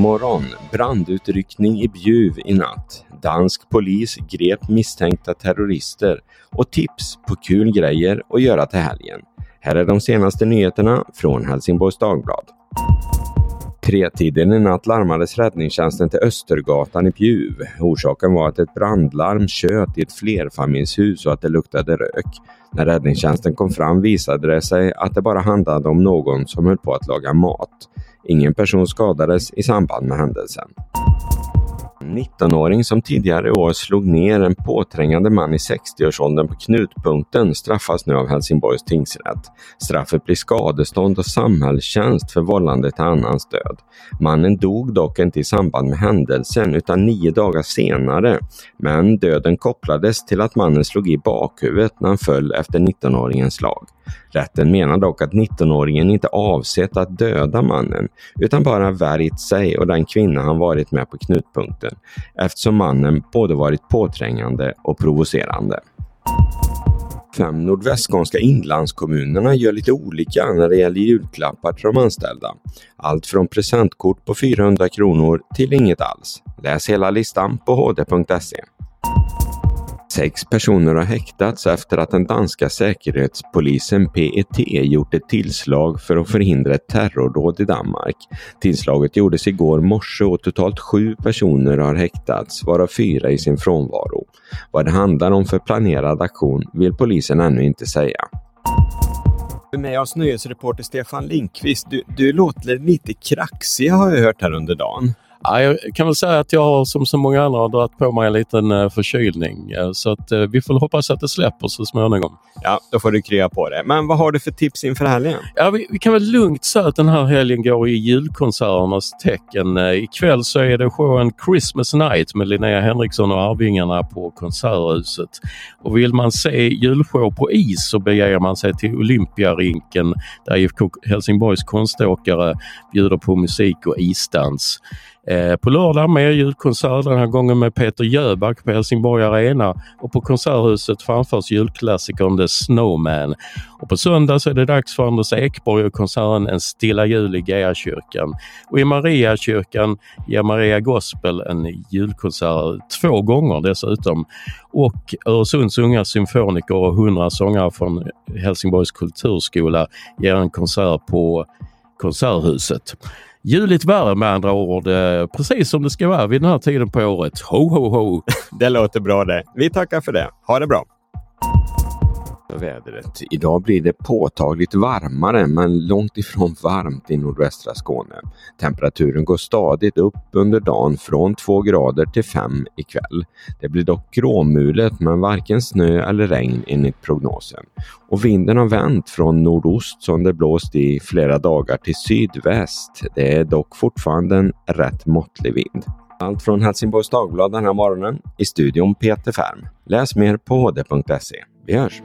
morgon. Brandutryckning i Bjuv i natt. Dansk polis grep misstänkta terrorister och tips på kul grejer att göra till helgen. Här är de senaste nyheterna från Helsingborgs Dagblad. Tretiden i natt larmades räddningstjänsten till Östergatan i Bjuv. Orsaken var att ett brandlarm tjöt i ett flerfamiljshus och att det luktade rök. När räddningstjänsten kom fram visade det sig att det bara handlade om någon som höll på att laga mat. Ingen person skadades i samband med händelsen. 19-åring som tidigare i år slog ner en påträngande man i 60-årsåldern på Knutpunkten straffas nu av Helsingborgs tingsrätt. Straffet blir skadestånd och samhällstjänst för vållande till annans död. Mannen dog dock inte i samband med händelsen utan nio dagar senare, men döden kopplades till att mannen slog i bakhuvudet när han föll efter 19-åringens slag. Rätten menar dock att 19-åringen inte avsett att döda mannen utan bara värjt sig och den kvinna han varit med på knutpunkten eftersom mannen både varit påträngande och provocerande. Fem nordvästskånska inlandskommunerna gör lite olika när det gäller julklappar till de anställda. Allt från presentkort på 400 kronor till inget alls. Läs hela listan på hd.se. Sex personer har häktats efter att den danska säkerhetspolisen PET gjort ett tillslag för att förhindra ett terrordåd i Danmark. Tillslaget gjordes igår morse och totalt sju personer har häktats, varav fyra i sin frånvaro. Vad det handlar om för planerad aktion vill polisen ännu inte säga. Med oss nyhetsreporter Stefan Linkvist. Du, du låter lite kraxig har jag hört här under dagen. Ja, jag kan väl säga att jag har som så många andra dragit på mig en liten uh, förkylning. Uh, så att uh, vi får hoppas att det släpper så småningom. Ja, då får du krya på det. Men vad har du för tips inför helgen? Ja, vi, vi kan väl lugnt säga att den här helgen går i julkonserternas tecken. Ikväll så är det showen Christmas Night med Linnea Henriksson och Arvingarna på Konserthuset. Och vill man se julshow på is så beger man sig till Olympiarinken där IFK Helsingborgs konståkare bjuder på musik och isdans. Eh, på lördag mer julkonsert, den här gången med Peter Jöback på Helsingborg Arena och på Konserthuset framförs julklassikern The Snowman. Och på söndag så är det dags för Anders Ekborg och konserten En stilla jul i Geakyrkan. Och i Mariakyrkan ger Maria Gospel en julkonsert två gånger dessutom. Och Öresunds unga symfoniker och hundra sångare från Helsingborgs kulturskola ger en konsert på Konserthuset. Juligt värre med andra ord, eh, precis som det ska vara vid den här tiden på året. Ho, ho, ho! Det låter bra det. Vi tackar för det. Ha det bra! Vädret. Idag blir det påtagligt varmare men långt ifrån varmt i nordvästra Skåne. Temperaturen går stadigt upp under dagen från 2 grader till 5 ikväll. Det blir dock gråmulet men varken snö eller regn enligt prognosen. Och vinden har vänt från nordost som det blåst i flera dagar till sydväst. Det är dock fortfarande en rätt måttlig vind. Allt från Helsingborgs Dagblad den här morgonen. I studion Peter Färm. Läs mer på hd.se. Vi hörs!